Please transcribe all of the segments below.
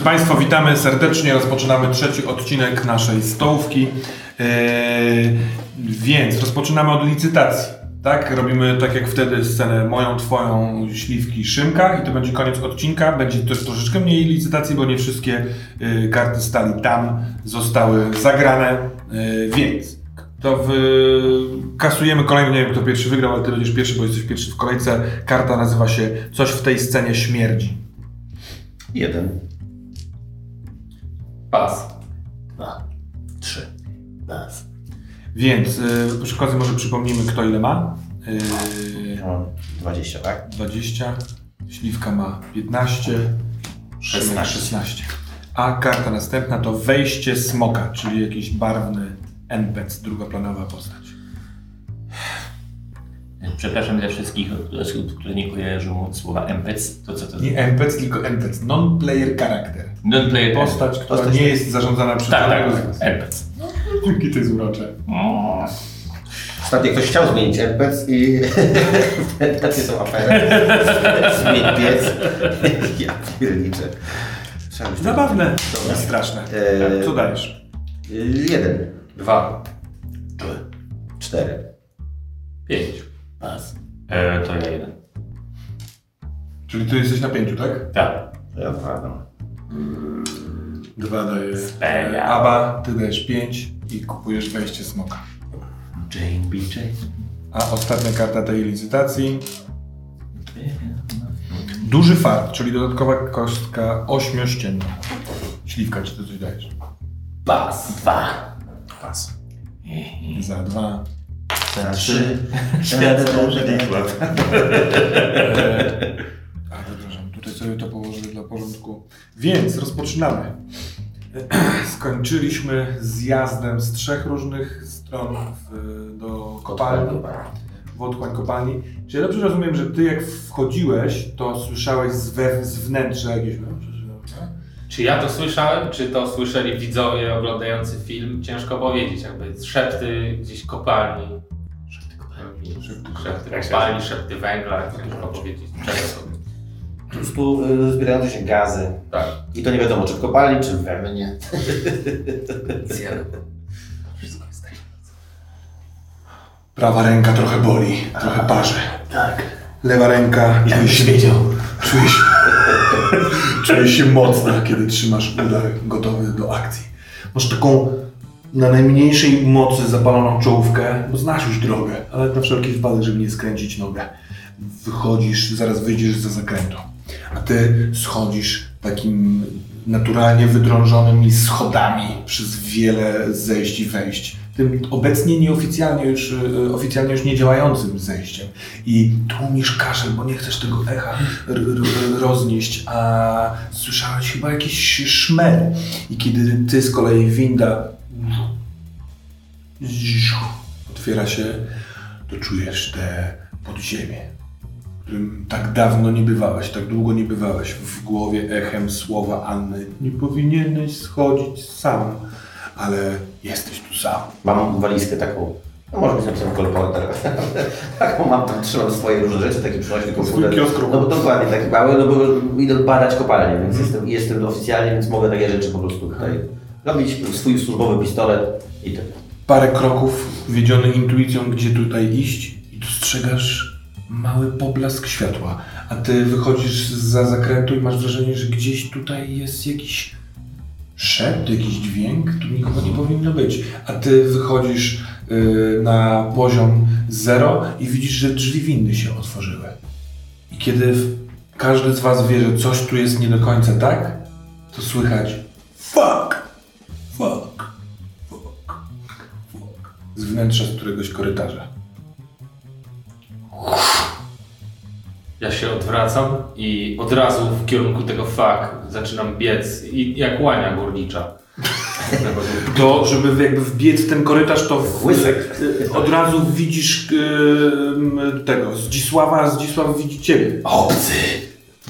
Drodzy Państwo, witamy serdecznie. Rozpoczynamy trzeci odcinek naszej stołówki. Eee, więc rozpoczynamy od licytacji. Tak, robimy tak jak wtedy scenę moją, twoją, śliwki, szymka i to będzie koniec odcinka. Będzie też troszeczkę mniej licytacji, bo nie wszystkie y, karty stali tam zostały zagrane, y, więc to w, kasujemy kolejny, nie wiem kto pierwszy wygrał, ale ty będziesz pierwszy, bo jesteś pierwszy w kolejce. Karta nazywa się Coś w tej scenie śmierdzi. Jeden. Pas. Dwa. Trzy. Raz. Więc y, przy okazji może przypomnimy, kto ile ma. Y, Mam 20, tak? 20, Śliwka ma 15, Szymek 16. 16. A karta następna to wejście smoka, czyli jakiś barwny NPC, drugoplanowa postać. Przepraszam dla wszystkich osób, które nie kojarzą słowa MPC. To co to Nie NPC, tylko NPC, non-player character. Non-player Postać, która Postać- nie jest zarządzana przez Tak, tak, żadnego z was. MPC. Jakie to jest urocze. Ostatnio ktoś chciał zmienić NPC i takie są afery. Zmień piec. Ja pierniczę. Trzeba być Zabawne Dobra. i straszne. Eee, Co dajesz? Jeden, Dwa. trzy, cztery. Pas. E, to ja jeden. Czyli ty jesteś na pięciu, tak? Tak. Ja dwa, no. Dwa daje Speja. Aba, ty dajesz pięć i kupujesz wejście smoka. Jane B. Jane. A ostatnia karta tej licytacji. Duży fart, czyli dodatkowa kostka ośmiościenna. Śliwka, czy ty coś dajesz? Pas. Dwa. Pas. Za dwa. Za trzy. Eee, a, przepraszam, tutaj sobie to położę dla porządku. Więc rozpoczynamy. Skończyliśmy zjazdem z trzech różnych stron w, do kopalni. w otchłań kopalni. Czy ja dobrze rozumiem, że ty jak wchodziłeś, to słyszałeś z, we, z wnętrza jakieś... Czy ja to słyszałem, czy to słyszeli widzowie oglądający film? Ciężko powiedzieć, jakby szepty gdzieś kopalni. Szepty. Szepty kopalni, szepty węgla, ciężko powiedzieć. Czego to? Po prostu y, zbierające się gazy. Tak. I to nie wiadomo, czy w kopalni, czy w wełnie. Wszystko jest tak. Prawa ręka trochę boli, trochę parzy. Tak. Lewa ręka czuje się, czuje się, czuje się mocna, kiedy trzymasz udar gotowy do akcji. Masz taką na najmniejszej mocy zapaloną czołówkę, bo znasz już drogę, ale na wszelki wypadek, żeby nie skręcić nogę. Wychodzisz, zaraz wyjdziesz za zakrętu, a ty schodzisz takim naturalnie wydrążonymi schodami przez wiele zejść i wejść. Tym obecnie nieoficjalnie już, y, oficjalnie już nie działającym zejściem. I tłumisz kaszel, bo nie chcesz tego echa roznieść, a słyszałeś chyba jakiś szmer. I kiedy ty z kolei winda otwiera się, to czujesz te podziemie, w którym tak dawno nie bywałeś, tak długo nie bywałeś. W głowie echem słowa Anny. Nie powinieneś schodzić sam, ale jesteś tu sam. Mam walizkę taką. No może być napisane kolporter. taką mam, tam trzymam swoje różne rzeczy, taki przynośny komputer. No bo dokładnie, taki mały, no bo idę badać kopalnię, więc jestem, jestem oficjalnie, więc mogę takie rzeczy po prostu tutaj robić. Swój służbowy pistolet i tak. Parę kroków, wiedziony intuicją, gdzie tutaj iść i dostrzegasz mały poblask światła. A ty wychodzisz za zakrętu i masz wrażenie, że gdzieś tutaj jest jakiś szept, jakiś dźwięk, tu nikogo nie powinno być. A ty wychodzisz y, na poziom zero i widzisz, że drzwi windy się otworzyły. I kiedy każdy z was wie, że coś tu jest nie do końca tak, to słychać fuck, wnętrza z któregoś korytarza. Ja się odwracam i od razu w kierunku tego fak zaczynam biec i jak łania górnicza. To, żeby jakby wbiec w ten korytarz, to w, Łysek. od razu widzisz y, tego, Zdzisława, a Zdzisław widzi ciebie. Obcy!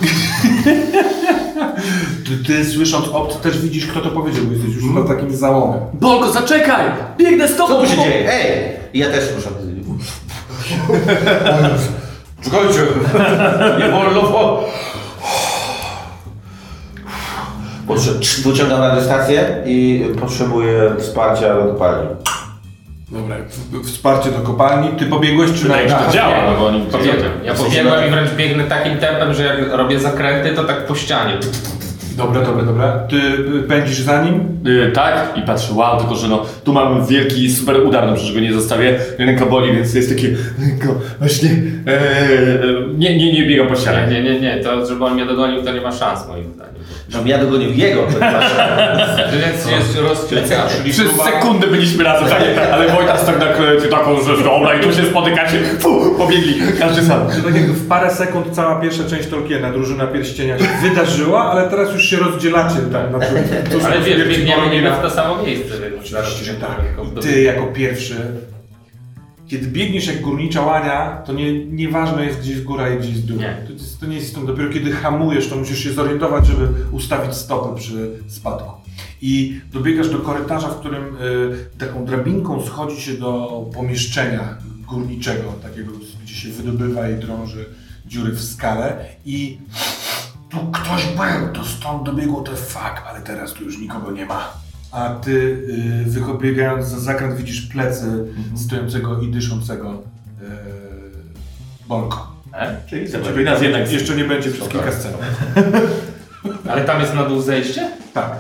Ty, ty słysząc obcy też widzisz, kto to powiedział, bo jesteś już chyba takim załomem. Bolko, zaczekaj! Biegnę z tobą! Co tu się dzieje? Ej! I ja też ruszam. Czekajcie! Nie wolno, bo... Potrze- Wyciągam radiostację i potrzebuję wsparcia do kopalni. Dobra, w- wsparcie do kopalni. Ty pobiegłeś czy Wydaje na... to działa, no bo oni Pobiegłem. Ja pobiegłem i wręcz biegnę takim tempem, że jak robię zakręty, to tak po ścianie. Dobra, dobra, dobra. Ty y, pędzisz za nim? Yy, tak, i patrzę, wow, tylko że no, tu mam wielki super udar, no przecież go nie zostawię, ręka boli, więc jest takie, ręko, właśnie, e, nie, nie, nie biegam po Nie, ścianie. nie, nie, nie, to żeby on mnie dogonił, to nie ma szans moim zdaniem. Żebym ja dogonił jego, to. Więc jest rozciągany. Przez sekundę byliśmy razem, tak, ale Wojta stał na kręciu taką rzecz, dobra, i tu się spotykacie, fu, pobiegli, każdy sam. Tak jak w parę sekund cała pierwsza część Tolkiena, drużyna pierścienia się wydarzyła, ale teraz już się rozdzielacie tam na przykład. Ale wiesz, biegniemy w to samo miejsce, Oczywiście, że tak. I ty jako pierwszy, kiedy biegniesz jak górnicza łania, to nie, nieważne jest gdzie jest góra i gdzie jest dół. Nie. To, jest, to nie jest istotne. Dopiero kiedy hamujesz, to musisz się zorientować, żeby ustawić stopy przy spadku. I dobiegasz do korytarza, w którym y, taką drabinką schodzi się do pomieszczenia górniczego, takiego, gdzie się wydobywa i drąży dziury w skale i tu ktoś był, to stąd dobiegło te fuck, ale teraz tu już nikogo nie ma. A ty, y, wybiegając za zakręt, widzisz plecy stojącego i dyszącego y, Bolko. E? Czyli Ciebie nas jednak jeszcze nie będzie przez kilka scen. Ale tam jest na dół zejście? Tak.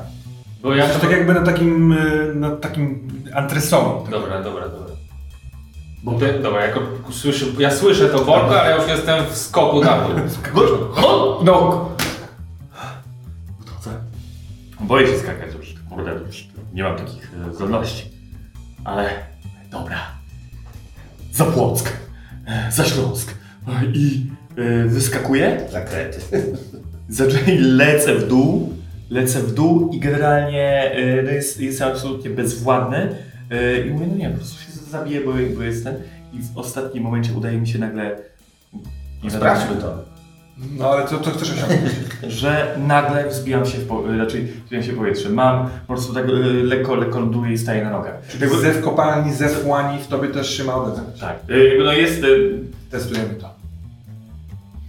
Bo ja... To tak jakby na takim, y, na takim antresolum. Dobra, dobra, dobra. Bo ty, dobra, jako słyszę, ja słyszę to Borko, ale ja już jestem w skoku na dół. No. Boję się skakać kurde, nie mam takich e, zdolności. Ale dobra. Za Płock, e, za Śląsk e, i e, wyskakuję. Zakręty. Zaczęli lecę w dół, lecę w dół i generalnie e, no jest, jestem absolutnie bezwładny. E, I mówię, no nie, po prostu się zabiję, bo, bo jestem. I w ostatnim momencie udaje mi się nagle. Nie Sprawdźmy to. No ale co, co chcesz osiągnąć? że nagle wzbijam się w, po, raczej wzbijam się w powietrze. Mam po prostu tak e, lekko, lekko ląduję i staję na nogach. Czyli zew kopalni, zew łani w tobie też się ma odezwać. Tak. Jakby No jest Testujemy to.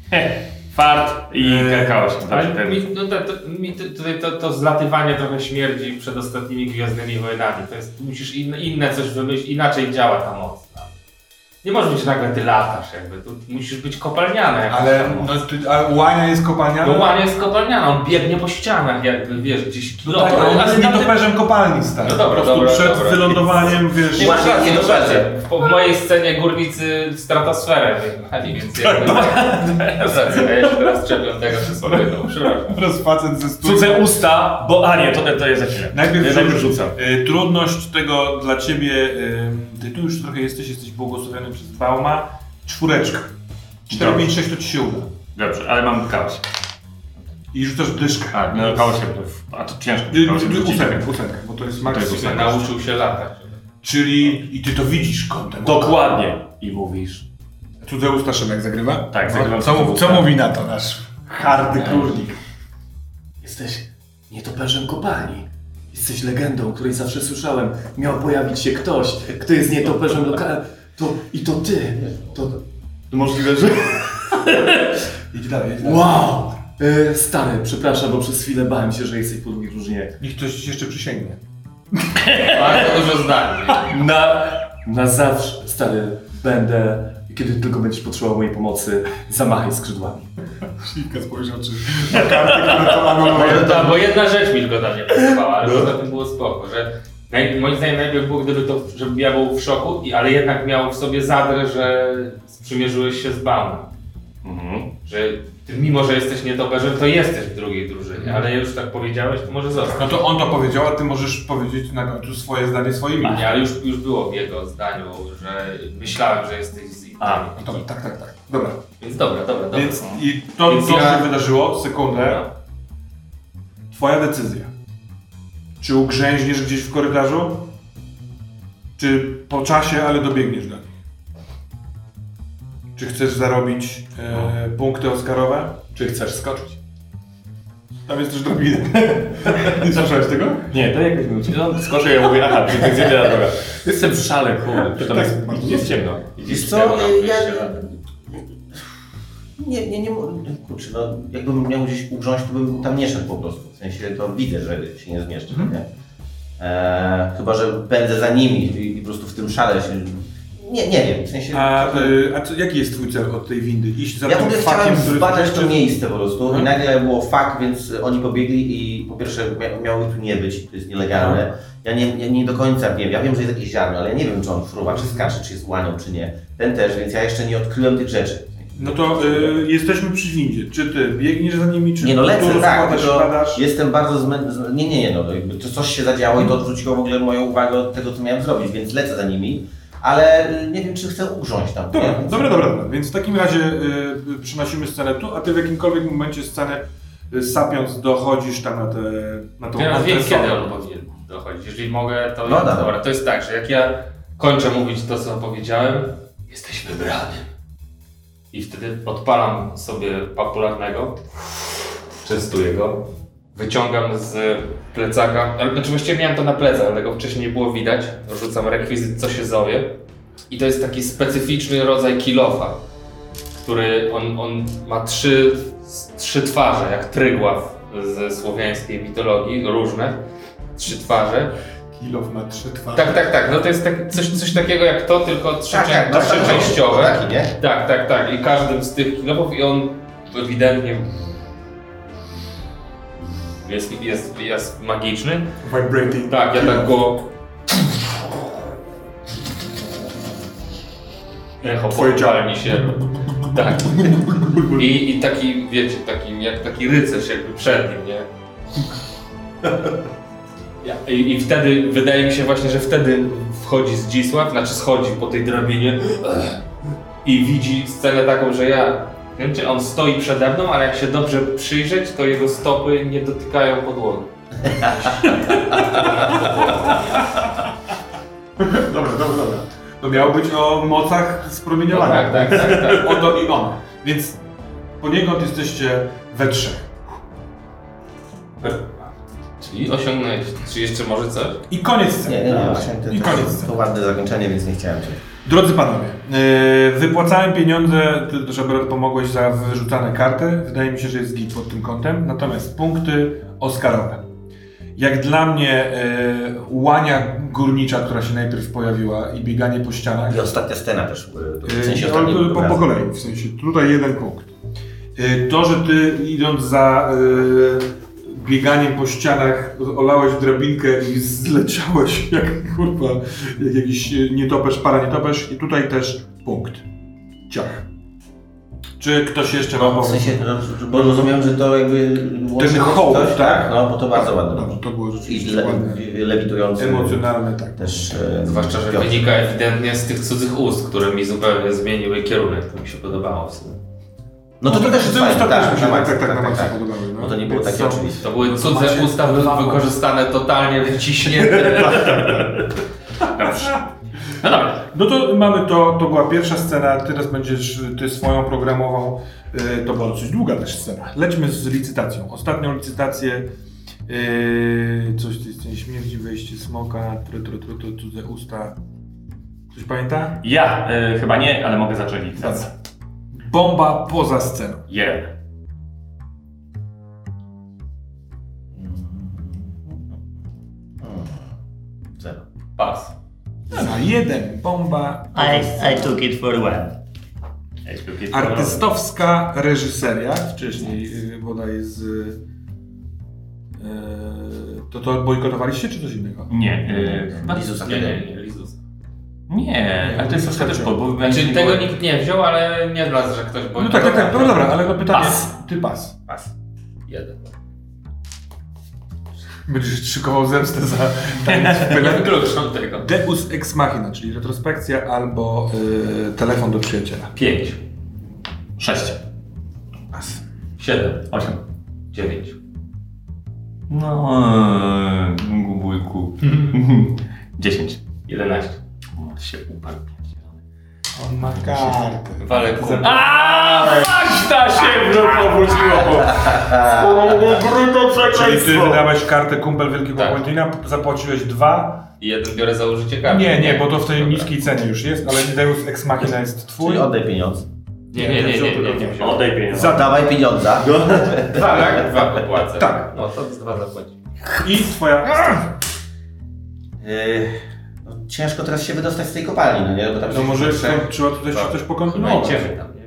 he, fart i E, kakao się. Tak, ten, mi, no, to, to, mi to, tutaj to, to zlatywanie trochę śmierdzi przed ostatnimi Gwiezdnymi Wojnami. To jest, musisz inne, inne coś wymyślić, inaczej działa ta moc. Nie może być nagle ty latasz jakby, tu musisz być kopalniana jakaś Ale no, ty, a łania jest kopalnia? No łanie jest kopalniana, on biegnie po ścianach jakby, wiesz, gdzieś No kilometr. tak, ale on jest nietoperzem kopalni, stary. No dobra, po prostu dobra, przed dobra. wylądowaniem, wiesz... Nie masz racji, Nie no. W, w mojej scenie górnicy stratosferę wyjechali, więc jakby... Tak, Masz rację, a ja się teraz czepiam tego, no, przepraszam. Rozfacet ze studium. Cudze usta, bo a nie, to, to jest za chwilę. Najpierw, najpierw rzucam. Y, Trudność tego dla ciebie, y, ty tu już trochę jesteś, jesteś błogosławiony przez Bauma. Czwóreczka. 4, 5, 6 to ci się uda. Dobrze, ale mam chaos. I rzucasz dyszkę. A, no chaosie, a to ciężko. Y, y. Ósemkę, ósemkę, bo to jest To jest maksimum. ósemka. Nauczył się latać. Czyli i ty to widzisz kątem. Dokładnie. I mówisz. Cudze usta Szymek zagrywa? Tak, No, zagrywam co, mów- usta. co mówi na to nasz hardy królnik? Jesteś nietoperzem kopalni. Jesteś legendą, o której zawsze słyszałem. Miał pojawić się ktoś, kto jest nietoperzem lokalnym. To, I to ty. To, to możliwe, że... Idź dalej, idź dalej. Wow! E, stary, przepraszam, bo przez chwilę bałem się, że jesteś po drugiej drużynie. Niech ktoś ci jeszcze przysięgnie. Bardzo dużo zdań. Na, na zawsze, stary, będę, kiedy tylko będziesz potrzebował mojej pomocy, zamachaj skrzydłami. Śliwka spojrzał, czy na karty, które to mamy. No, bo jedna rzecz mi tylko tam nie pasowała, ale poza tym było spoko, że naj, moim zdaniem najpierw było, gdyby to, żebym ja był w szoku, i- ale jednak miał w sobie zadrę, że sprzymierzyłeś się z Baunem. Mhm. Że ty, mimo, że jesteś nietoperzem, to jesteś w drugiej drużynie, ale już tak powiedziałeś, to może zostać. No to on to powiedział, a ty możesz powiedzieć na końcu swoje zdanie swoimi. Nie, ale już, już było w jego zdaniu, że myślałem, że jesteś z innymi. A, No to, tak, tak, tak. Dobra. Więc dobra, dobra, dobra. Więc i to, Więc co ja- się wydarzyło, sekundę, twoja decyzja. Czy ugrzęźniesz gdzieś w korytarzu? Czy po czasie, ale dobiegniesz do nich? Czy chcesz zarobić e, punkty Oscarowe? Czy chcesz skoczyć? Tam jest też drabina. Nie słyszałeś tego? Nie, to jakoś no, skoczę, ja mówię, aha, czyli tak z jedna droga. Jestem w szale, kurde, to tam Tak, jest, jest ciemno. Widzisz, co, ja-? Nie, nie, nie, kurczę, no jakbym miał gdzieś ugrząść, to bym tam nie szedł po prostu. W sensie to widzę, że się nie zmieszczę, nie? Eee, chyba, że pędzę za nimi i, i po prostu w tym szale się... Nie, nie wiem, w sensie... A, y, a co, jaki jest twój cel od tej windy? Iść za Ja tym fakiem, chciałem który zbadać to miejsce po prostu Mhm. i nagle było fakt, więc oni pobiegli i po pierwsze mia- miały tu nie być, to jest nielegalne. Ja nie, nie, nie do końca wiem, ja wiem, że jest jakieś ziarno, ale ja nie wiem, czy on fruwa, czy skacze, czy jest łanią, czy nie. Ten też, więc ja jeszcze nie odkryłem tych rzeczy. No to y, jesteśmy przy windzie. Czy ty biegniesz za nimi, czy Nie no, tu lecę, tak, rozkładasz, tylko padasz? jestem bardzo zmęczony. Nie, nie, nie, no, jakby to coś się zadziało i to odwróciło w ogóle moją uwagę od tego, co miałem zrobić, więc lecę za nimi, ale y, nie wiem, czy chcę ugrząść tam. Dobra, nie? Dobra, dobra, dobra. Więc w takim razie y, przenosimy scenę tu, a ty w jakimkolwiek momencie scenę y, sapiąc dochodzisz tam na tę na tą Ja wiem, kiedy on powinien dochodzić. Jeżeli mogę, to. No ja, dobra. dobra, to jest tak, że jak ja kończę mówić to, co powiedziałem, jesteś wybrany. I wtedy odpalam sobie popularnego, częstuję go, wyciągam z plecaka, znaczy właściwie miałem to na plecach, ale tego wcześniej nie było widać. Rzucam rekwizyt, co się zowie. I to jest taki specyficzny rodzaj kilofa, który on, on ma trzy, trzy twarze, jak trygław ze słowiańskiej mitologii, różne. Trzy twarze. Na twarze. Tak, tak, tak. No to jest tak, coś, coś takiego jak to, tylko trzy, Tak, tak, no, tak, trzyczęściowe. taki, nie? Tak, tak, tak. I każdym z tych kilofów i on ewidentnie jest, jest, jest magiczny. Vibrating. Tak, ja tak go... Echo porwali się. Tak. I, I taki, wiecie, taki, jak taki rycerz jakby przed nim, nie? I, I wtedy, wydaje mi się właśnie, że wtedy wchodzi Zdzisław, znaczy schodzi po tej drabinie i widzi scenę taką, że ja, wiem czy on stoi przede mną, ale jak się dobrze przyjrzeć, to jego stopy nie dotykają podłogi. Dobra, dobra, dobra. To miało być o mocach spromieniowania. No tak, tak, tak, tak. O to i ono. Więc poniekąd jesteście we trzech. Czyli osiągnąłeś, czy jeszcze może coś? I koniec sceny. Nie, nie, nie, właśnie to, I to, koniec to, sceny. to ładne zakończenie, więc nie chciałem się. Drodzy panowie, yy, wypłacałem pieniądze, ty, żeby pomogłeś za wyrzucane karty. Wydaje mi się, że jest git pod tym kątem. Natomiast punkty Oscarowe. Jak dla mnie yy, łania górnicza, która się najpierw pojawiła i bieganie po ścianach. I ostatnia scena też, y, w Yy, sensie no, ostatniej po, po kolei, w sensie tutaj jeden punkt. Yy, To, że ty idąc za yy, bieganiem po ścianach olałeś drabinkę i zleciałeś jak kurwa, jak jakiś yy, nietoperz, para nietoperz i tutaj też punkt. Ciach. Czy ktoś jeszcze ma No, w sensie, no, bo rozumiem, że to jakby... łączy hołd, coś, tak? No, bo to bardzo ładne. Dobrze, to było I rzeczywiście le, ładne. lewitujący. Emocjonalne, tak. Też... e, Zwłaszcza, że wynika ewidentnie z tych cudzych ust, które mi zupełnie zmieniły kierunek. To mi się podobało w sumie. No to to też jest fajne, tak, maksa, tak, tak, na maksa tak. podobały. No. To nie było takie oczywiste. To były No cudze macie usta wy, dwa wykorzystane totalnie, wyciśnięte. Dobrze. No dobra. No to mamy to, to była pierwsza scena, teraz będziesz ty swoją programową, y, to była dosyć długa też scena. Lećmy z licytacją. Ostatnią licytację, y, coś z tej śmierci, wejście smoka, tru, tru, tru, tru, cudze usta. Ktoś pamięta? Ja y, chyba nie, ale mogę zacząć licytację. Bomba poza sceną. Jeden. Zero. Pas. Za jeden bomba poza I, sceną. I took it for one. I took it for one. Artystowska reżyseria, wcześniej y, bodaj z... Y, to to bojkotowaliście czy coś innego? Nie, y, chyba... Nie, nie, nie, Lizus. Nie, ale to jest też po, bo Znaczy tego nikt nie wziął, ale nie dla, że ktoś No tak, tak, tak, no dobra, ale no pytanie... Pas. Ty pas. Pas. Jeden. Będziesz szykował zemstę za Pele. wykluczam tego. Deus Ex Machina, czyli retrospekcja albo y, telefon do przyjaciela. Pięć. Sześć. Pas. Siedem. Osiem. Dziewięć. No, gubujku. Dziesięć. Jedenaście. Się uparł. On ma kartę. Walek kum. Aaaa! Magda się powróciło! Bruto Czyli ty wydałeś kartę kumpel Wielkiego Tak. Zapłaciłeś dwa. I jeden biorę założycie karty. Nie, nie, bo to w tej Dobra. niskiej cenie już jest, ale Deus Ex Machina jest twój. Czyli oddaj pieniądze. Nie, nie, nie, nie, nie, nie, nie. Oddaj pieniądze. Za- Dawaj pieniądza. Dwa, tak? Dwa popłacę. Tak. No to z dwa zapłaci. I twoja... Yy, no, ciężko teraz się wydostać z tej kopalni, no nie? Bo tam No się może trzech- trzeba tutaj Tak. coś No idziemy tam, nie?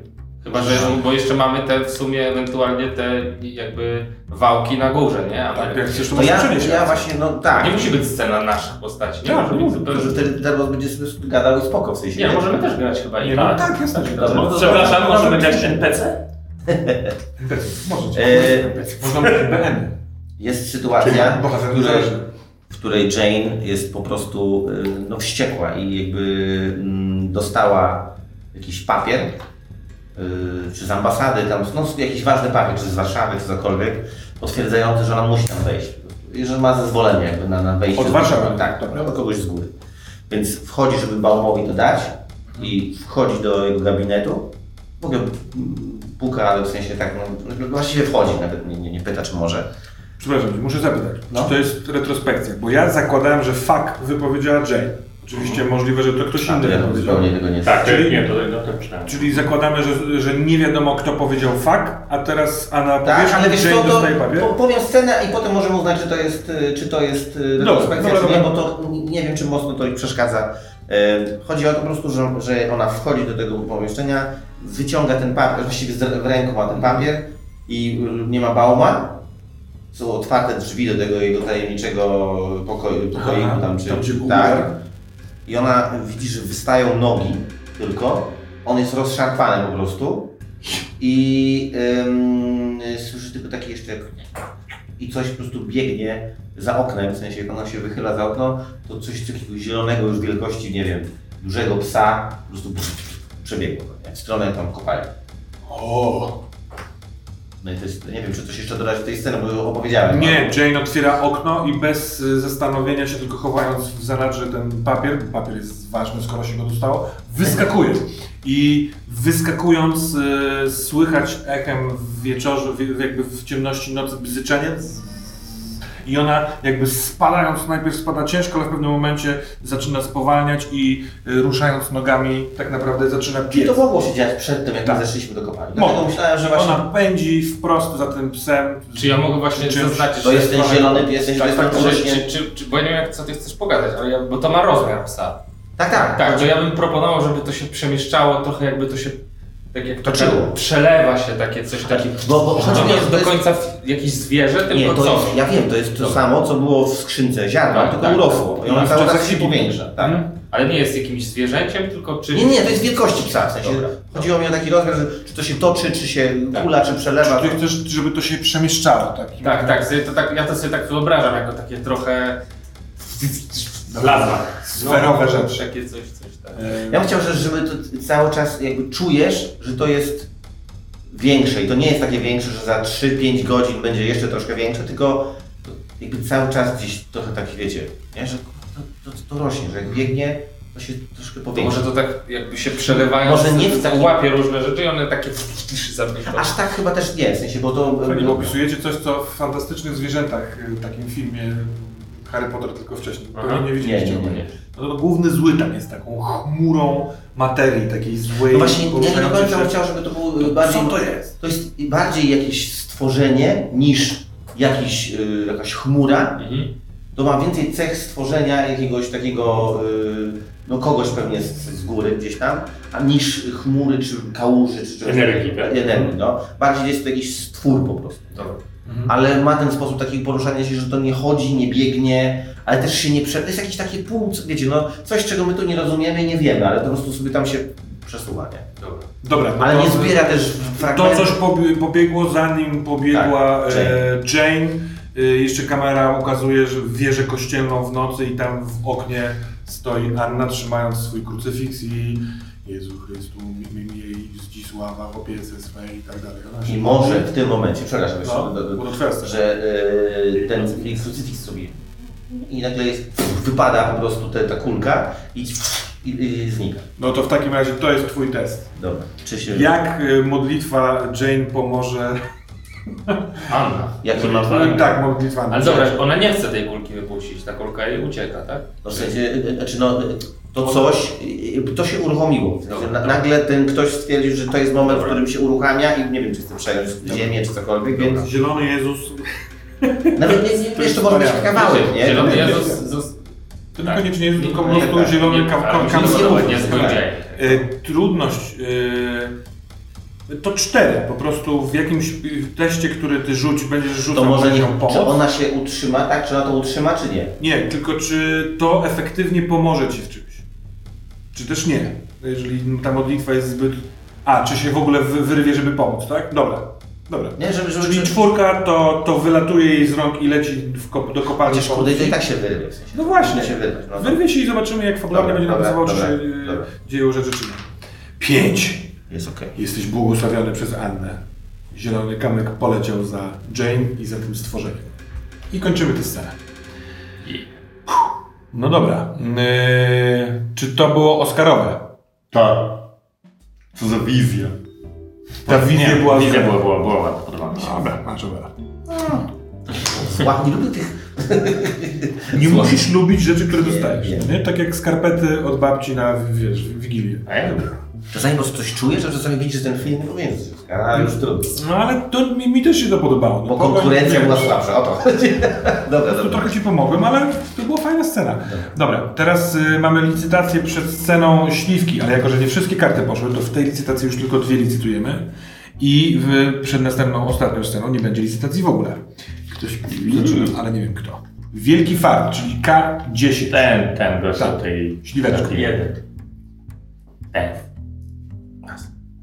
Chyba, że, bo jeszcze mamy te w sumie ewentualnie te jakby wałki na górze, nie? A Tak, jak chcesz, to To ja, ja właśnie, no tak. Nie musi być scena naszych postaci, nie Tak, może być no, To, że zupełnie... wtedy Derbos będzie sobie gadał i spoko w sensie. Nie, możemy też grać chyba i Nie, no tak, jasne. że Dobra. tak. No to Przepraszam, możemy grać NPC? Możecie. Eee, Można mieć BN. Jest sytuacja, w której. W której Jane jest po prostu y, no, wściekła i jakby mm, dostała jakiś papier, y, czy z ambasady, tam, no, jakiś ważny papier, czy z Warszawy, czy cokolwiek, potwierdzający, że ona musi tam wejść. I że ma zezwolenie jakby na, na wejście. Od Warszawy? Tak, no, do kogoś z góry. Więc wchodzi, żeby Baumowi to dać i wchodzi do jego gabinetu. W ogóle puka, ale w sensie tak, no, właściwie wchodzi, nawet nie, nie, nie pyta, czy może. Przepraszam, muszę zapytać, No. czy to jest retrospekcja? Bo ja zakładałem, że fakt wypowiedziała Jane. Oczywiście możliwe, że to ktoś inny ja powiedział. zupełnie tego nie Tak, Czyli- nie, to, no, to. Czyli zakładamy, że, że nie wiadomo kto powiedział fakt, a teraz Anna Tak, powiesz, ale wiesz Jane to dostaje papier? po, powiem scenę i potem możemy uznać, czy to jest, y, czy to jest y, retrospekcja, dobra, czy nie, dobra. bo to nie wiem, czy mocno to ich przeszkadza. Y, Chodzi o to po prostu, że, że ona wchodzi do tego pomieszczenia, wyciąga ten papier, właściwie w ręku ma ten papier i y, nie ma Bauma. Są otwarte drzwi do tego jego tajemniczego pokoju, pokoiku Aha, tam, czy, tam, był tak. udar. I ona widzi, że wystają nogi tylko. On jest rozszarpany po prostu. I ym, słyszy tylko takie jeszcze jak... I coś po prostu biegnie za oknem, w sensie jak ona się wychyla za okno, to coś takiego zielonego już wielkości, nie wiem, dużego psa, po prostu przebiegło w stronę tam kopalni. O, No i to jest, nie wiem, czy coś jeszcze dodać do tej sceny, bo już opowiedziałem. nie, Jane otwiera okno i bez y, zastanowienia się, tylko chowając w zanadrze ten papier, bo papier jest ważny, skoro się go dostało, wyskakuje. I wyskakując y, słychać echem w wieczorze, jakby w ciemności nocy bzyczenie. I ona jakby spadając, najpierw spada ciężko, ale w pewnym momencie zaczyna spowalniać i y, ruszając nogami tak naprawdę zaczyna Czyli biec. to mogło się dziać przed tym, jak Tak. my zeszliśmy do kopalni. Mogło. Dlatego myślałem, że właśnie Ona pędzi wprost za tym psem. Czy ja mogę właśnie Czymś- zaznaczyć, to jest ten zielony, ty jesteś Tak, tak, tak, czy, czy, czy, czy, bo ja nie wiem, jak, co ty chcesz pokazać, ale ja, bo to ma rozmiar psa. tak, tak. Tak, to ja bym proponował, żeby to się przemieszczało, trochę jakby to się tak jak Toczyło. przelewa się takie coś takiego. Bo- bo chodzi nie jest do jest- końca w- jakieś zwierzę, tylko Nie, to coś. jest, ja wiem, to jest to samo, co było w skrzynce ziarna, Tak, tylko tak, urosło. I ona w cały czas się powiększa. Tak. Mhm. Ale nie jest jakimś zwierzęciem, tylko czy... Nie, nie, to jest wielkości psa. W sensie Dobra. chodziło mi o taki rozmiar, że czy to się toczy, czy się Tak. kula, czy przelewa. Ty chcesz, żeby to się przemieszczało. Tak, Tak, tak, sobie to tak, ja to sobie tak wyobrażam, jako takie trochę... Plazma. Sferowe no, rzeczy. Takie coś, coś tak. Ja bym chciał, że- żeby to cały czas jakby czujesz, że to jest większe i to nie jest takie większe, że za 3-5 godzin będzie jeszcze troszkę większe, tylko jakby cały czas gdzieś trochę tak wiecie, nie? że to, to, to rośnie, że jak biegnie, to się troszkę powiększa. może to tak jakby się przelewają, Może nie w takim- łapie różne rzeczy i one takie zabiegną. Aż tak chyba też nie, w sensie, bo to... Fajnie opisujecie coś, co w fantastycznych zwierzętach, y, takim filmie Harry Potter tylko wcześniej. Aha. Pewnie nie widzieliście. Nie, nie, nie. No to główny zły tam jest taką chmurą materii, takiej złej. No właśnie, ja nie do końca bym chciał, żeby to było bardziej... Co to jest? To jest bardziej jakieś stworzenie niż jakiś, y, jakaś chmura. Mhm. To ma więcej cech stworzenia jakiegoś takiego, y, no kogoś pewnie z, z góry gdzieś tam, a niż chmury, czy kałuży, czy czegoś Energii, tak? Energii, no. Bardziej jest to jakiś stwór po prostu. Dobra. Ale ma ten sposób takiego poruszania się, że to nie chodzi, nie biegnie, ale też się nie prze... To jest jakieś takie pół, wiecie, no coś, czego my tu nie rozumiemy i nie wiemy, ale po prostu sobie tam się przesuwa, nie? Dobra. Dobra, no Ale to- nie zbiera też To fragmentów. coś pobie- pobiegło zanim pobiegła Tak, e, Jane. E, jeszcze kamera ukazuje, że wieżę kościelną w nocy i tam w oknie stoi Anna trzymając swój krucyfiks i Jezu Chrystu, mi jej zdzisława w opiece swej i tak dalej. I może w tym momencie, przepraszam No, że y, ten krucyfiks sobie i nagle jest, wypada po prostu te, ta kulka i, i, i znika. No to w takim razie to jest twój test. Dobra. Czy się... Jak e, modlitwa Jane pomoże... Anna. Jakie mam... Tak. Tak, modlitwa. Ale dobra, ona nie chce tej kulki wypuścić, ta kulka jej ucieka, tak? No w sensie, y, znaczy no, to coś, to się uruchomiło. Na, nagle ten ktoś stwierdził, że to jest moment, w którym się uruchamia i nie wiem, czy chce przejąć ziemię, czy cokolwiek, więc Zielony Jezus. nawet nie, nie wiesz, to może być kawałek, nie? Zielony Jezus... Zus... To niekoniecznie Jezus, tylko po prostu tak, zielony nie, ka- ale ka- nic kamień. nie zbędzie. Y, Trudność. y, To cztery. Po prostu w jakimś teście, który ty rzuć, będziesz rzucał To może nie, czy ona się utrzyma, tak? Czy ona to utrzyma, czy nie? Nie, tylko czy to efektywnie pomoże ci w czymś? Czy też nie? Jeżeli ta modlitwa jest zbyt... A, czy się w ogóle wy- wyrwie, żeby pomóc, tak? Dobra, dobra. Nie, żeby, żeby, Czyli żeby czwórka to, to wylatuje jej z rąk i leci w kop, do kopalni. Chociaż kurde, i tak się wyrwie. W sensie. No właśnie. Się wyrwać. No, Wyrwie się i zobaczymy, jak fabularnie będzie napisywał, czy się dobra, y, dobra. dzieją rzeczy, czy nie. Pięć. Jest okej. Jesteś błogosławiony przez Annę. Zielony kamyk poleciał za Jane i za tym stworzeniem. I kończymy tę scenę. No dobra. Yy, czy to było Oscarowe? Tak. Co za wizja. Ta wizja Nie, była Wizja była, była, była ładna, podoba mi się. Dobra, masz dobra. Ładnie lubię tych... Nie musisz lubić rzeczy, które dostajesz. nie. Nie? Tak jak skarpety od babci na, wiesz, Wigilię. A ja lubię. Czasami po prostu coś czujesz, że czasami widzisz ten film i powinieneś coś a już trudno. No ale to mi, mi też się to podobało. No, Bo konkurencja była słabsza, o to chodzi. Dobra, Tu dobra. trochę Ci pomogłem, ale to była fajna scena. Dobra, teraz y, mamy licytację przed sceną śliwki, ale jako, że nie wszystkie karty poszły, to w tej licytacji już tylko dwie licytujemy. I w, przed następną, ostatnią sceną nie będzie licytacji w ogóle. Ktoś zaczyna, ale nie wiem kto. Wielki fart, czyli K10. Ten, ten gość Tak. tej... Śliweczki. taki Jeden. Ten.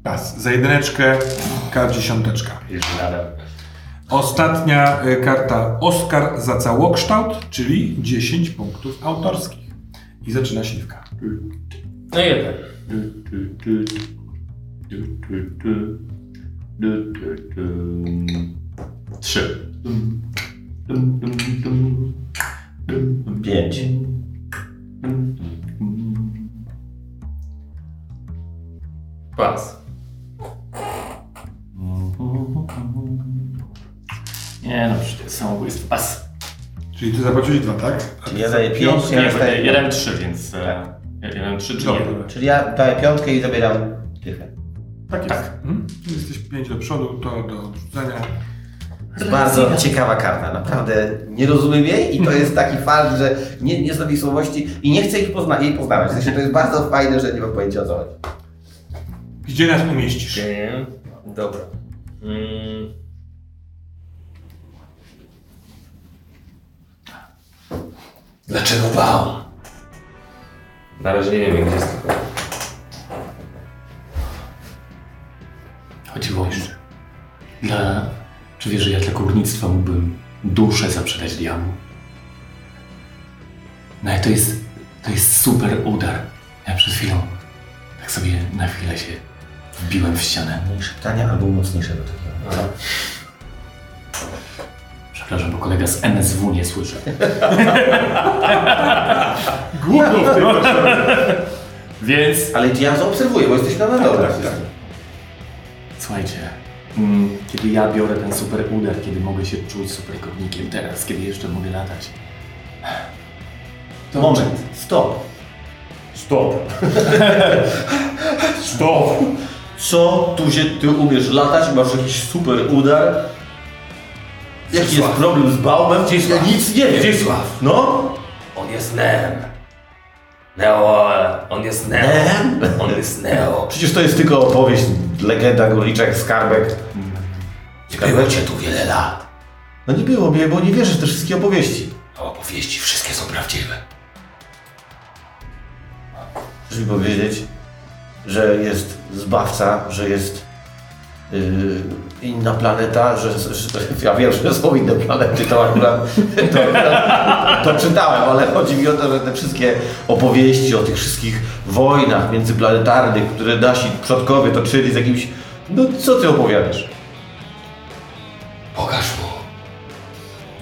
Pas. Za jedyneczkę K10. Już nadal. Ostatnia y, karta Oscar za całokształt, czyli 10 punktów autorskich. I zaczyna śliwka. No jeden. Trzy. Pięć. Czyli ty zapłaciłeś dwa, tak? A Czyli ja daję pięć, ja Nie, bo dostaję- jeden trzy, więc... e, Jeden trzy, czy Dobra, jeden? Czyli ja daję piątkę i zabieram dychę. Tak jest. Mhm. Jesteś pięć do przodu, to do odrzucenia. To bardzo ciekawa karta, naprawdę nie rozumiem jej i to jest taki fakt, że nie, nie znam jej słowości i nie chcę ich pozna jej poznawać. W sensie to jest bardzo fajne, że nie mam pojęcia o co chodzi. Gdzie nas umieścisz? Nie. Dobra. Mm. Dlaczego bał? Na razie nie wiem, gdzie jest tylko. Chodziło jeszcze. Dla... Czy wiesz, że ja dla górnictwa mógłbym duszę zaprzedać diabłu? No ale to jest... To jest super udar. Ja przed chwilą tak sobie na chwilę się wbiłem w ścianę. Mniejsze pytania albo mocniejsze do takiego. Przepraszam, bo kolega z NSW nie słyszy. Głupio w tej Więc... Ale ja zaobserwuję, bo jesteś na dole. tak, tak. Słuchajcie, mm, kiedy ja biorę ten super udar, kiedy mogę się czuć super kornikiem teraz, kiedy jeszcze mogę latać. To Moment, stop. Stop. Stop. Co tu się, ty umiesz latać, masz jakiś super udar? Jaki jest problem z Baumem? Ja nic nie wiem. Zdzisław. No? On jest Nem. Neo, on jest Neo. Nem? On jest Neo. Przecież to jest tylko opowieść, legenda górnicza jak skarbek. Było cię tu wiele lat. No nie było mnie, bo nie wierzę w te wszystkie opowieści. A opowieści wszystkie są prawdziwe. Chcesz mi powiedzieć, że jest zbawca, że jest inna planeta, że, że ja wiem, że są inne planety, to akurat, to, akurat to czytałem, ale chodzi mi o to, że te wszystkie opowieści o tych wszystkich wojnach międzyplanetarnych, które nasi przodkowie toczyli z jakimś... No co ty opowiadasz? Pokaż mu.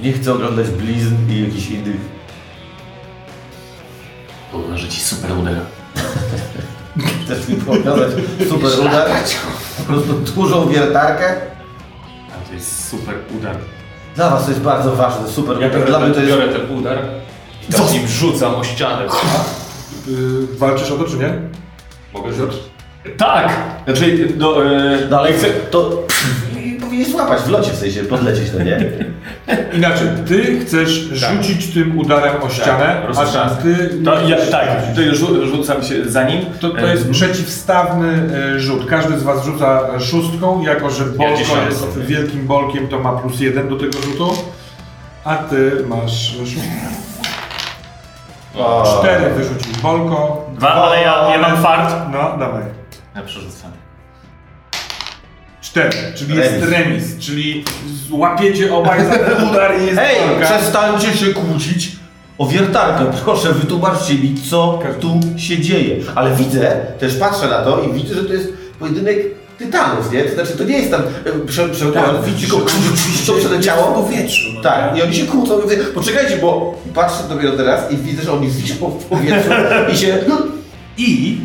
Nie chcę oglądać blizn i jakichś innych... Uważę ci super udar. Chcesz mi pokazać super udar? Po prostu dużą wiertarkę? A to jest super udar. Dla was to jest bardzo ważne, super Ja udar. biorę, Dla mnie ten, jest... biorę ten udar i tak nim rzucam o ścianę. y, walczysz o to, czy nie? Mogę rzucić? Tak! Znaczy, do, e, No ale chcę, to i powinieneś złapać w locie, w sensie podlecieć, no nie? Inaczej, ty chcesz rzucić tym udarem o ścianę, a roztrzask. ty... to ja, tak, to już rzu- rzucam się za nim. To, to jest E, przeciwstawny y, rzut. Każdy z was rzuca szóstką, jako że bolko dziesiątką. jest wielkim bolkiem, to ma plus jeden do tego rzutu. A ty masz szóstkę. O. Cztery wyrzucił bolko. Dwa, ale ja, ja mam fart. No, dawaj. Ja przerzucam. Cztery, czyli jest Remis. remis, czyli łapiecie obaj za ten udar i jest Hej, walka. przestańcie się kłócić o wiertarkę. Proszę, wytłumaczcie mi, co tu się dzieje. Ale widzę, też patrzę na to i widzę, że to jest pojedynek tytanów, nie? To znaczy, to nie jest tam e, prze, prze, Tak, widzicie, tylko co przeleciało? w powietrzu. No, Tak, i oni się kłócą. mówię, Poczekajcie, bo patrzę dopiero teraz i widzę, że oni wiszą w powietrzu i się... I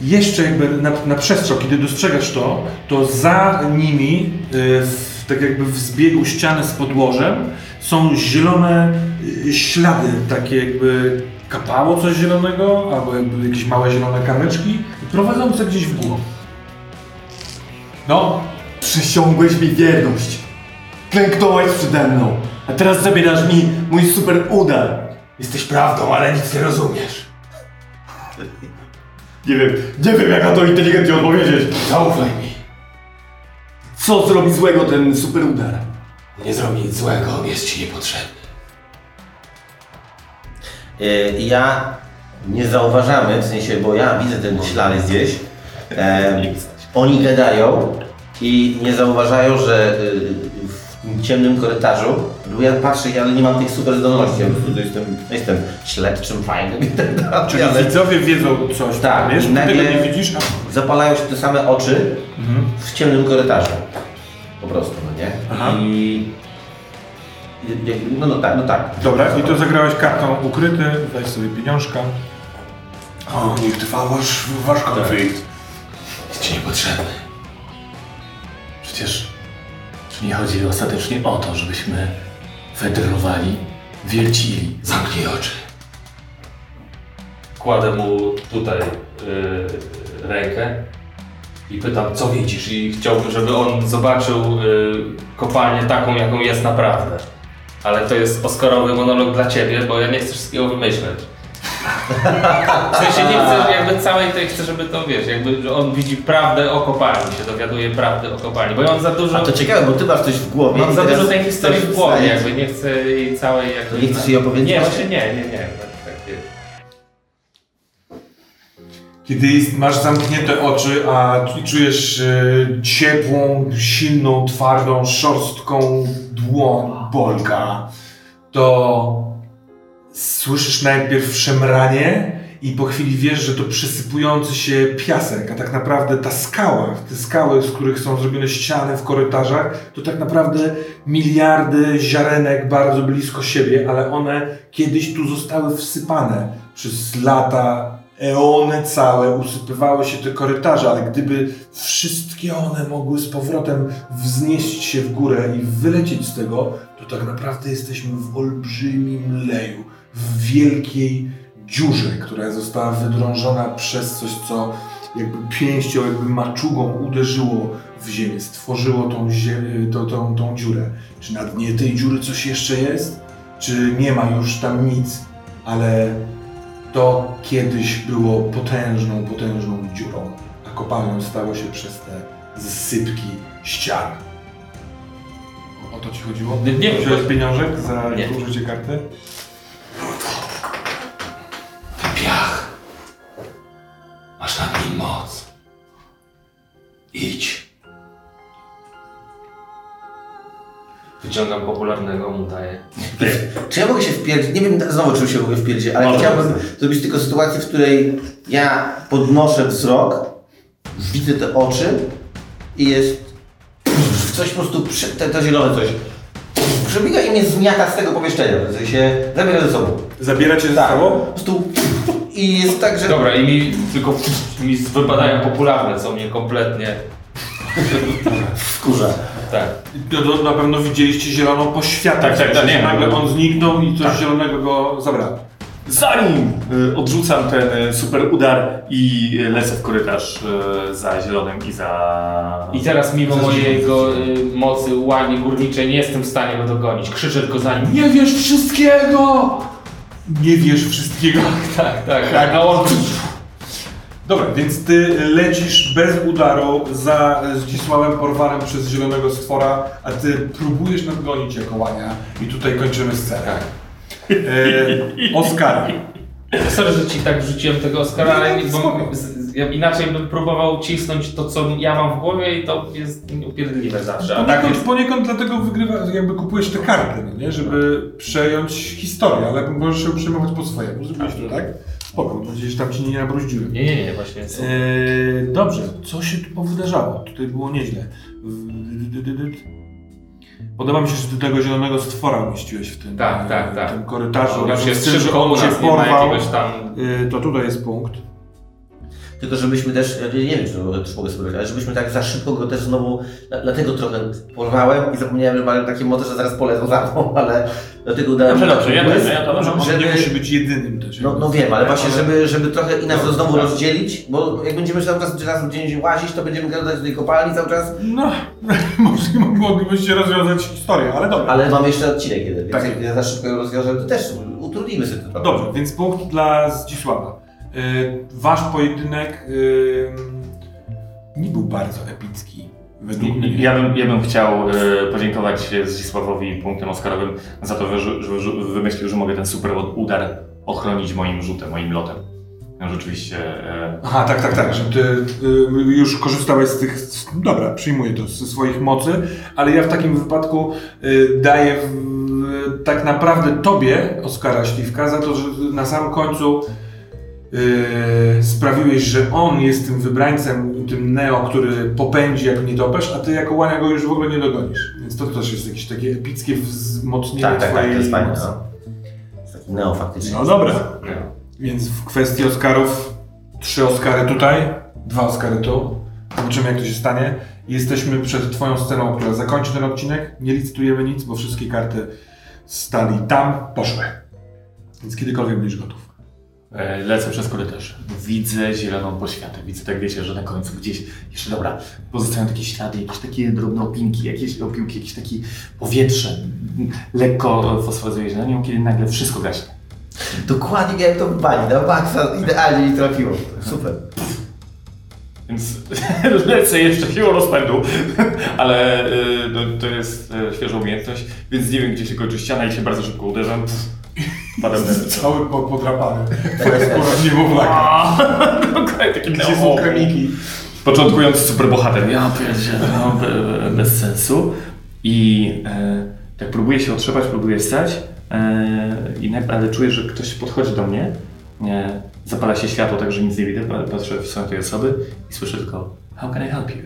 jeszcze jakby na, na przestrzał, kiedy dostrzegasz to, to za nimi, y, tak jakby w zbiegu ściany z podłożem, są zielone y, ślady, takie jakby kapało coś zielonego, albo jakby jakieś małe zielone kamyczki, prowadzące gdzieś w górę. No, Przysiągłeś mi wierność. Klęknąłeś przede mną. A teraz zabierasz mi mój super udar. Jesteś prawdą, ale nic nie rozumiesz. Nie wiem, nie wiem jak na to inteligentnie odpowiedzieć. Zaufaj mi. Co zrobi złego ten super udar? Nie zrobi nic złego, on jest ci niepotrzebny. E, ja nie zauważamy, w sensie, bo ja widzę ten ślad gdzieś. E, oni gadają i nie zauważają, że y, w tym ciemnym korytarzu, bo ja patrzę, ale nie mam tych super zdolności, ja po prostu jestem, jestem śledczym fajnym i tak dalej, czyli ale widzowie wiedzą coś Tak, wiesz? Nagle- nie widzisz, a zapalają się te same oczy w ciemnym korytarzu. Po prostu, no nie? Aha. I- No, no tak, no tak. Dobra, i to zagrałeś kartą ukryty, weź sobie pieniążka. O, niech trwa wasz, wasz konflikt. Jest ci niepotrzebny. Przecież czy nie chodzi ostatecznie o to, żebyśmy federowali, wiercili. Zamknij oczy. Kładę mu tutaj y, rękę i pytam, co widzisz? I chciałbym, żeby on zobaczył y, kopalnię taką, jaką jest naprawdę. Ale to jest Oscarowy monolog dla ciebie, bo ja nie chcę wszystkiego wymyśleć. W sensie nie chcę jakby całej tej, chcę, żeby to wiesz, jakby że on widzi prawdę o kopalni, się dowiaduje prawdy o kopalni, bo mam za dużo, A to ciekawe, bo ty masz coś w głowie. mam za dużo tej historii w głowie, wstaje. jakby nie chcę jej całej jakby... To nie chcesz jej opowiedzieć? Nie, właśnie nie, nie, nie. Tak, tak. Kiedy jest, masz zamknięte oczy, a tu- czujesz e, ciepłą, silną, twardą, szorstką dłoń Bolka, to słyszysz najpierw szemranie i po chwili wiesz, że to przysypujący się piasek, a tak naprawdę ta skała, te skały, z których są zrobione ściany w korytarzach, to tak naprawdę miliardy ziarenek bardzo blisko siebie, ale one kiedyś tu zostały wsypane przez lata, eony całe, usypywały się te korytarze, ale gdyby wszystkie one mogły z powrotem wznieść się w górę i wylecieć z tego, to tak naprawdę jesteśmy w olbrzymim leju, w wielkiej dziurze, która została wydrążona przez coś, co jakby pięścią, jakby maczugą uderzyło w ziemię, stworzyło tą, zie- tą, tą, tą dziurę. Czy na dnie tej dziury coś jeszcze jest? Czy nie ma już tam nic? Ale to kiedyś było potężną, potężną dziurą, a kopalnią stało się przez te zsypki ścian. O, to ci chodziło? Nie, nie Wziąłeś pieniążek za użycie karty? Idź. Wyciągam popularnego, mu daję. Czy ja mogę się wpierdzić? Nie wiem znowu, czym się mogę wpierdzić, ale Może. chciałbym zrobić tylko sytuację, w której ja podnoszę wzrok, widzę te oczy i jest coś po prostu, te, to zielone coś. Przebiega i mnie zmiata z tego pomieszczenia, w sensie zabiera ze sobą. Zabieracie ze Tak, sobą? po prostu i jest tak, że... Dobra, i mi tylko mi wypadają popularne, co mnie kompletnie... Wkurza. Tak. To, na pewno widzieliście zieloną poświatę. Tak, tak, tak, nie. Nagle on zniknął i coś zielonego go zabrało. za nim y, odrzucam ten y, super udar i y, lecę w korytarz za zielonym i za... I teraz mimo mojego y, mocy łani górniczej nie jestem w stanie go dogonić. Krzyczę tylko za nim. Nie wiesz wszystkiego! Nie wiesz wszystkiego. Tak, tak, tak. A on... Dobra, więc ty lecisz bez udaru za Zdzisławem porwanym przez zielonego stwora, a ty próbujesz nadgonić jako łania i tutaj kończymy scenę. Tak. E, Oskar. Sorry, że ci tak wrzuciłem tego Oscara, ale Nie, bo ja inaczej bym próbował cisnąć to, co ja mam w głowie i to jest upierdliwe zawsze. A tak Poniekąd, jest... poniekąd dlatego wygrywa, jakby kupujesz te karty, no nie? żeby przejąć historię, ale możesz się przejmować po swojemu. Zrobiłeś to, tak? Spoko, mam nadzieję, że tam ci nie nabruździłem. Nie, nie, nie, właśnie. są- Eee, dobrze, co się tu powydarzało? Tutaj było nieźle. Podoba mi się, że ty tego zielonego stwora umieściłeś w tym, Tak, tak, tak. tym korytarzu. Już razem jest szybko on cię ma porwał. tam... E, to tutaj jest punkt. Tylko żebyśmy też, nie wiem czy też mogę sobie powiedzieć, ale żebyśmy tak za szybko go też znowu, dla- dlatego trochę porwałem i zapomniałem, że mają takie moce, że zaraz polecą za mną, ale dlatego dałem Dobrze, dobrze, ja też, ja to- żeby- nie musi być jedynym też. No, no wiem, ale właśnie, żeby, żeby trochę inaczej to znowu tak. rozdzielić, bo jak będziemy cały czas razem gdzieś łazić, to będziemy gadać do tej kopalni cały czas, No, może moglibyście rozwiązać historię, ale dobra. ale mamy jeszcze odcinek jeden, więc Tak. jak ja za szybko ją rozwiążę, to też utrudnimy sobie to. Dobrze, więc punkt dla Zdzisława. E, wasz pojedynek e, nie był bardzo epicki. Według mnie. Ja bym, ja bym chciał e, podziękować Zdzisławowi punktem Oscarowym za to, że, że, że wymyślił, że mogę ten super udar ochronić moim rzutem, moim lotem. No, Rzeczywiście e, Aha, tak, tak, tak, że ty y, już korzystałeś z tych, dobra, przyjmuję to, ze swoich mocy, ale ja w takim wypadku y, daję w, tak naprawdę tobie, Oskara Śliwka, za to, że na samym końcu y, sprawiłeś, że on jest tym wybrańcem, tym Neo, który popędzi jak nietoperz, a ty jako łania go już w ogóle nie dogonisz. Więc to też jest jakieś takie epickie wzmocnienie Tak, tak, tak, twojej to jest fajne. No. Jest taki neo faktycznie. No dobra. No. Więc w kwestii Oscarów, trzy Oscary tutaj, dwa Oscary tu. Zobaczymy jak to się stanie. Jesteśmy przed twoją sceną, która zakończy ten odcinek. Nie licytujemy nic, bo wszystkie karty stali tam, poszły. Więc kiedykolwiek będziesz gotów. E, lecę przez korytarz. Widzę zieloną poświatę. Widzę, tak wiecie, że na końcu gdzieś jeszcze, dobra, pozostają takie ślady, jakieś takie drobne opinki, jakieś opiłki, jakieś takie powietrze lekko fosforyzuje zielenią, kiedy nagle wszystko gaśnie. Dokładnie miałem to w bani, na maksa idealnie mi trafiło. Super. Więc lecę jeszcze siłą rozpędu, ale y, no, to jest y, świeża umiejętność, więc nie wiem, gdzie się kończy ściana i się bardzo szybko uderzam. Na Cały po- podrapany. Twoja skóra niemowlaka. Dokładnie taki Gdzie są kremiki? Początkujący superbohater. Ja pierdzielę, no, be- bez sensu. I e, tak próbuję się otrzepać, próbuję stać, e, i nagle, ale czuję, że ktoś podchodzi do mnie. E, zapala się światło, tak że nic nie widzę, pa- patrzę w stronę tej osoby i słyszę tylko How can I help you?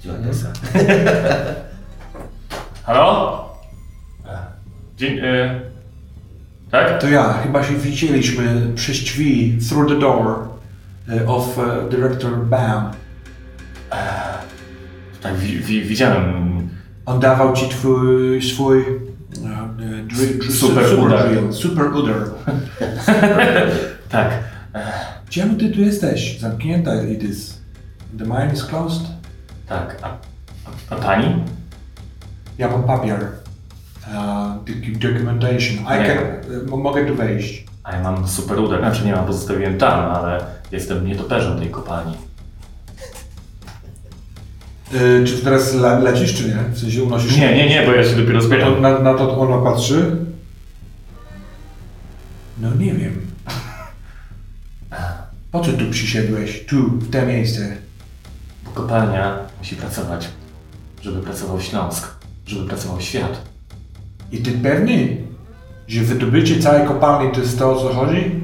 Stewardessa. Halo? Dzień... E, tak? To ja, chyba się widzieliśmy przez drzwi, through the door e, of e, Director Bam. Tak, wi, wi, widziałem. On dawał ci twój, swój e, dr- dr- Super udar. drill, Super udar. Tak. Czemu ty tu jesteś? Zamknięta it is. The mine is closed? Tak. A, a, a pani? Ja mam papier. Uh, doc- documentation. I Nie. can, e, mogę tu wejść. A ja mam super udar. Znaczy nie mam, pozostawiłem tam, ale jestem nietoperzem tej kopalni. E, czy teraz le lecisz, czy nie? W sensie unosisz Nie, nie, nie, bo ja się dopiero zbieram. na, na to ono patrzy? No nie wiem. Po co tu przysiedłeś? Tu, w te miejsce. Bo kopalnia musi pracować, żeby pracował Śląsk, żeby pracował świat. I ty pewny, że wydobycie całej kopalni to jest to, o co chodzi?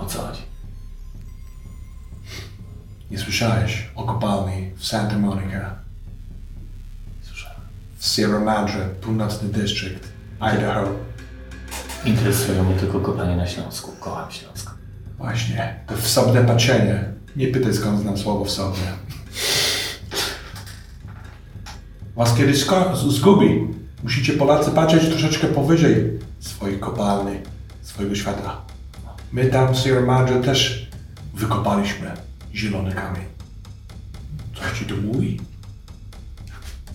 O co chodzi? Nie słyszałeś o kopalni w Santa Monica, Słyszałem. w Sierra Madre, północny district, Idaho. Interesują mnie tylko kopalnie na Śląsku. Kocham Śląsk. Właśnie, to wsobne patrzenie. Nie pytaj skąd znam słowo wsobne. Was kiedyś zgubi. Musicie Polacy patrzeć troszeczkę powyżej swojej kopalni. swojego świata. My tam w Sierra Madre też wykopaliśmy zielony kamień. Coś ci to mówi?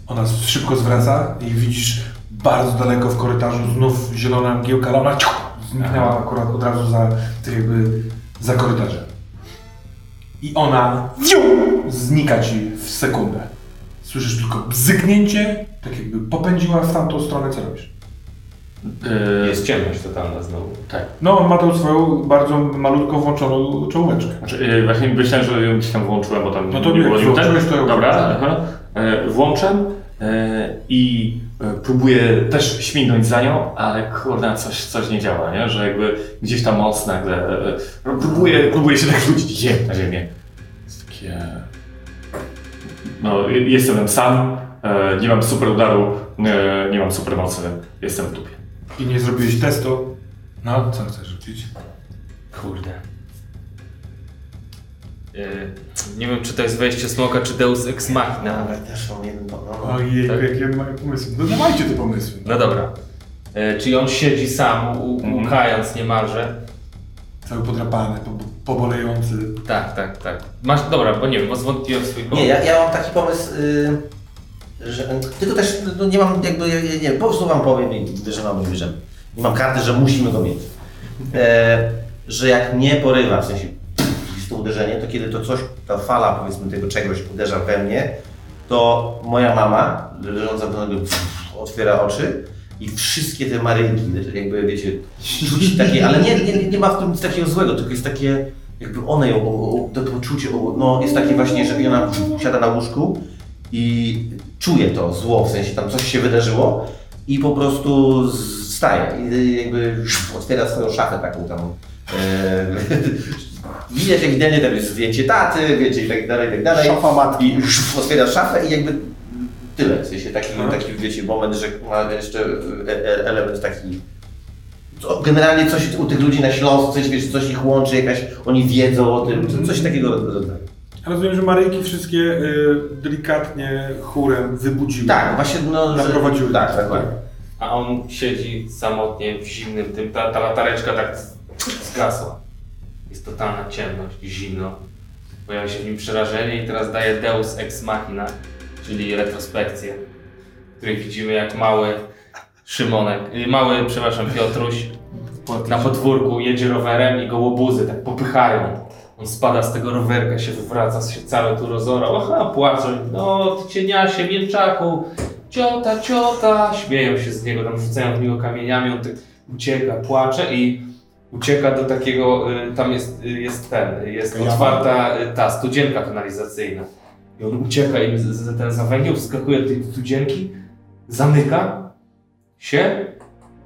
Ona szybko zwraca i widzisz bardzo daleko w korytarzu znów zielona mgiełka, ale ona ciuch, zniknęła akurat od razu za, jakby, za korytarzem. I ona fiu, znika ci w sekundę. Słyszysz tylko bzyknięcie, tak jakby popędziła w tamtą stronę, co robisz? Yy, Jest ciemność totalna znowu. tak. No, on ma tą swoją bardzo malutko włączoną czołóweczkę. Znaczy, yy, właśnie myślałem, że ją gdzieś tam włączyłem, bo tam No to nie nie, było włączyłeś, to ją Dobra, włączyłem. aha. E, włączam e, i e, próbuję też śmignąć za nią, ale kurde, coś, coś nie działa, nie? Że jakby gdzieś tam moc nagle... E, e, próbuję, próbuję się tak rzucić je, na ziemię. Jest takie... No, je- jestem tam sam, e, nie mam super udaru, e, nie mam super mocy, jestem w dupie. I nie zrobiłeś testu. No, co chcesz rzucić? Kurde. Yy, nie wiem, czy to jest wejście smoka, czy Deus Ex Machina. Ale też mam jeden no, no. Ojej, Tak. jakie mają pomysły. No dawajcie te pomysły. No dobra. Yy, czyli on siedzi sam, u- Mhm. łkając niemalże. Cały podrapany, po, pobolejący. Tak, tak, tak. Masz, dobra, bo nie wiem, bo zwątpiłem w swój Nie, ja, ja mam taki pomysł, y, że tylko też no, nie mam jakby, nie, nie, po prostu wam powiem i wyżynam i wyżem. Mam karty, że musimy go mieć. E, że jak nie porywa, w sensie jest to uderzenie, to kiedy to coś, ta fala powiedzmy tego czegoś uderza we mnie, to moja mama, leżąca po nogi, otwiera oczy i wszystkie te maryjki, jakby wiecie, czuć takie, ale nie, nie, nie ma w tym nic takiego złego, tylko jest takie, jakby one ją, to poczucie, no jest takie właśnie, że ona siada na łóżku i czuje to zło, w sensie tam coś się wydarzyło i po prostu wstaje i jakby otwiera swoją szafę taką tam. E, widać ewidentnie tam jest zdjęcie taty, wiecie i tak dalej, i tak dalej. Szafa matki. I otwiera szafę i jakby tyle, w sensie taki, taki wiecie moment, że ma jeszcze e- e- element taki Generalnie coś u tych ludzi na Śląsku, coś, wiesz, coś ich łączy, jakaś, oni wiedzą o tym, co- coś takiego rodzaju. Rozumiem, że Maryjki wszystkie y, delikatnie chórem wybudziły. Tak, właśnie, no, że- Naprowadziły. Tak, dokładnie. A on siedzi samotnie w zimnym tym, ta, ta latareczka tak zgasła. Jest totalna ciemność, zimno. Pojawia się w nim przerażenie i teraz daje Deus Ex Machina, czyli retrospekcję, w której widzimy jak mały Szymonek, y, mały, przepraszam, Piotruś na podwórku jedzie rowerem i go łobuzy tak popychają. On spada z tego rowerka, się wywraca, się cały tu rozorał. Aha, płacze. No, ty cieniasie, mięczaku, ciota, ciota. Śmieją się z niego, tam rzucają w niego kamieniami, on tak ucieka, płacze i ucieka do takiego, y, tam jest, y, jest ten, jest otwarta y, ta studzienka kanalizacyjna. I on ucieka i z, ten za węgiel, wskakuje do tej studzienki, zamyka się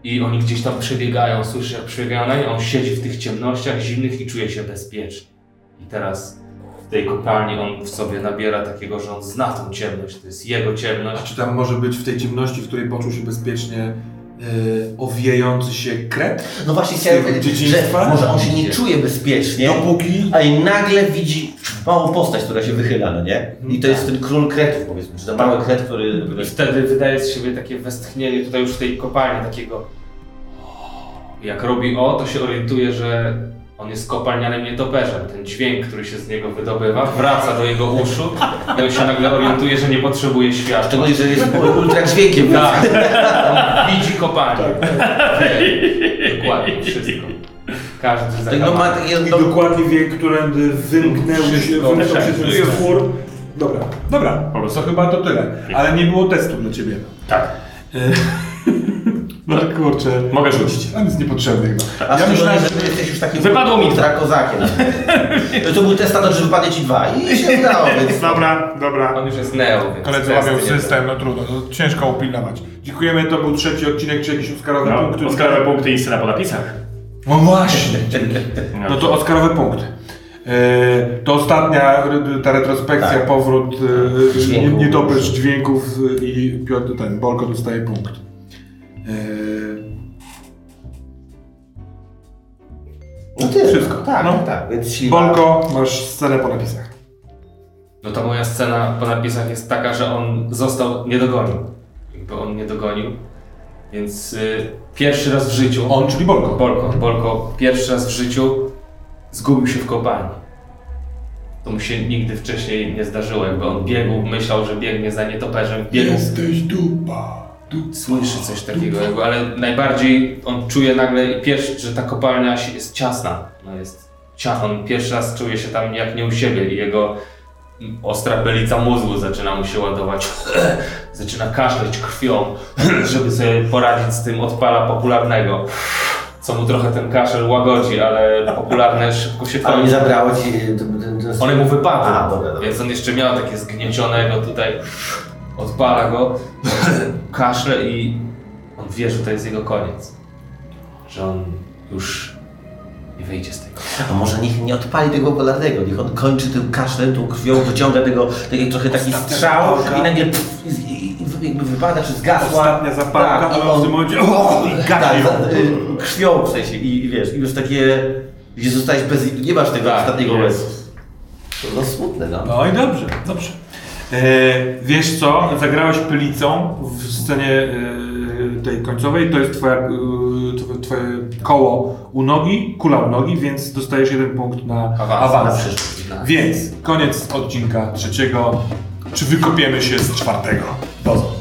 i oni gdzieś tam przebiegają, słyszy jak przebiegają na nie, on siedzi w tych ciemnościach zimnych i czuje się bezpiecznie. I teraz w tej kopalni on w sobie nabiera takiego, że on zna tą ciemność, to jest jego A ciemność. czy tam może być w tej ciemności, w której poczuł się bezpiecznie, y, owijający się kret? No właśnie chciałem powiedzieć, że może on się nie czuje bezpiecznie, Dopóki... a i nagle widzi małą postać, która się wychyla, no nie? I to jest ten król kretów, powiedzmy, czy ten mały kret, który... I wtedy wydaje z siebie takie westchnienie tutaj już w tej kopalni, takiego jak robi o, to się orientuje, że on jest kopalnianym nietoperzem. Ten dźwięk, który się z niego wydobywa, wraca do jego uszu i on się nagle orientuje, że nie potrzebuje światła. Szczególnie, że jest ultradźwiękiem. Tak. On widzi kopalnię. Wie. Dokładnie, wszystko. Każdy Tak, no takie, I no, dokładnie wie, którędy wymknęły się, wymknął się ten stwór. Dobra, dobra, Po prostu. chyba to tyle. Ale nie było testu dla Ciebie. Tak. No kurczę. Mogę rzucić. On jest niepotrzebny chyba. a Ja myślałem, że ty jesteś już takim Wypadło mi dwa. ultrakozakiem. to był test na to, że wypadnie ci dwa i się udało, więc... Dobra, dobra. On już jest neo, więc Koledzy łapią system, no trudno, to ciężko upilnować. Dziękujemy, to był trzeci odcinek, czy jakieś Oscarowe No, punkty? Oscarowe punkty i scena po napisach. No właśnie. No to Oscarowe punkty. E, To ostatnia ta retrospekcja, Tak. powrót e, Dźwięku. nie, niedobycz dźwięków e, i Piotr, ten, Bolko dostaje punkt. No tyle. Wszystko. Tak, No. tak, tak. Więc śliwa. Bolko, masz scenę po napisach. No to moja scena po napisach jest taka, że on został, nie dogonił. Jakby on nie dogonił. Więc y, pierwszy raz w życiu. On, czyli Bolko. Bolko. Bolko pierwszy raz w życiu zgubił się w kopalni. To mu się nigdy wcześniej nie zdarzyło. Jakby on biegł, myślał, że biegnie za nietoperzem, biegł, Jesteś dupa. Słyszy coś takiego, jakby, ale najbardziej on czuje nagle pierwszy, że ta kopalnia jest ciasna. No jest cia- on pierwszy raz czuje się tam jak nie u siebie i jego ostra pelica mózgu zaczyna mu się ładować. zaczyna kaszleć krwią, żeby sobie poradzić z tym odpala popularnego. Co mu trochę ten kaszel łagodzi, ale popularne szybko się Ale nie kończy. zabrało ci... One mu wypadły, A, dobra, dobra. więc on jeszcze miał takie zgniecionego tutaj, odpala go, kaszle i on wie, że to jest jego koniec. Że on już nie wyjdzie z tego. A może niech nie odpali tego polarnego, niech on kończy tym kaszlem, tą krwią, wyciąga tego, taki, trochę taki strzał zapałka. i nagle pff, i, i, i, jakby wypada, czy zgasła. Ostatnia zapałka, Tak, ale on- w tym momencie o, i Tak, y, krwią w sensie i, i wiesz, i już takie, gdzie zostałeś bez, nie masz tego Tak, ostatniego łezu. To no smutne, no. No i dobrze, dobrze. E, wiesz co, zagrałeś pylicą w scenie e, tej końcowej, to jest twoja, e, twoje, koło u nogi, kula u nogi, więc dostajesz jeden punkt na Awans. awans. Na przyszłość. Więc koniec odcinka trzeciego. Czy wykopiemy się z czwartego? Dozo.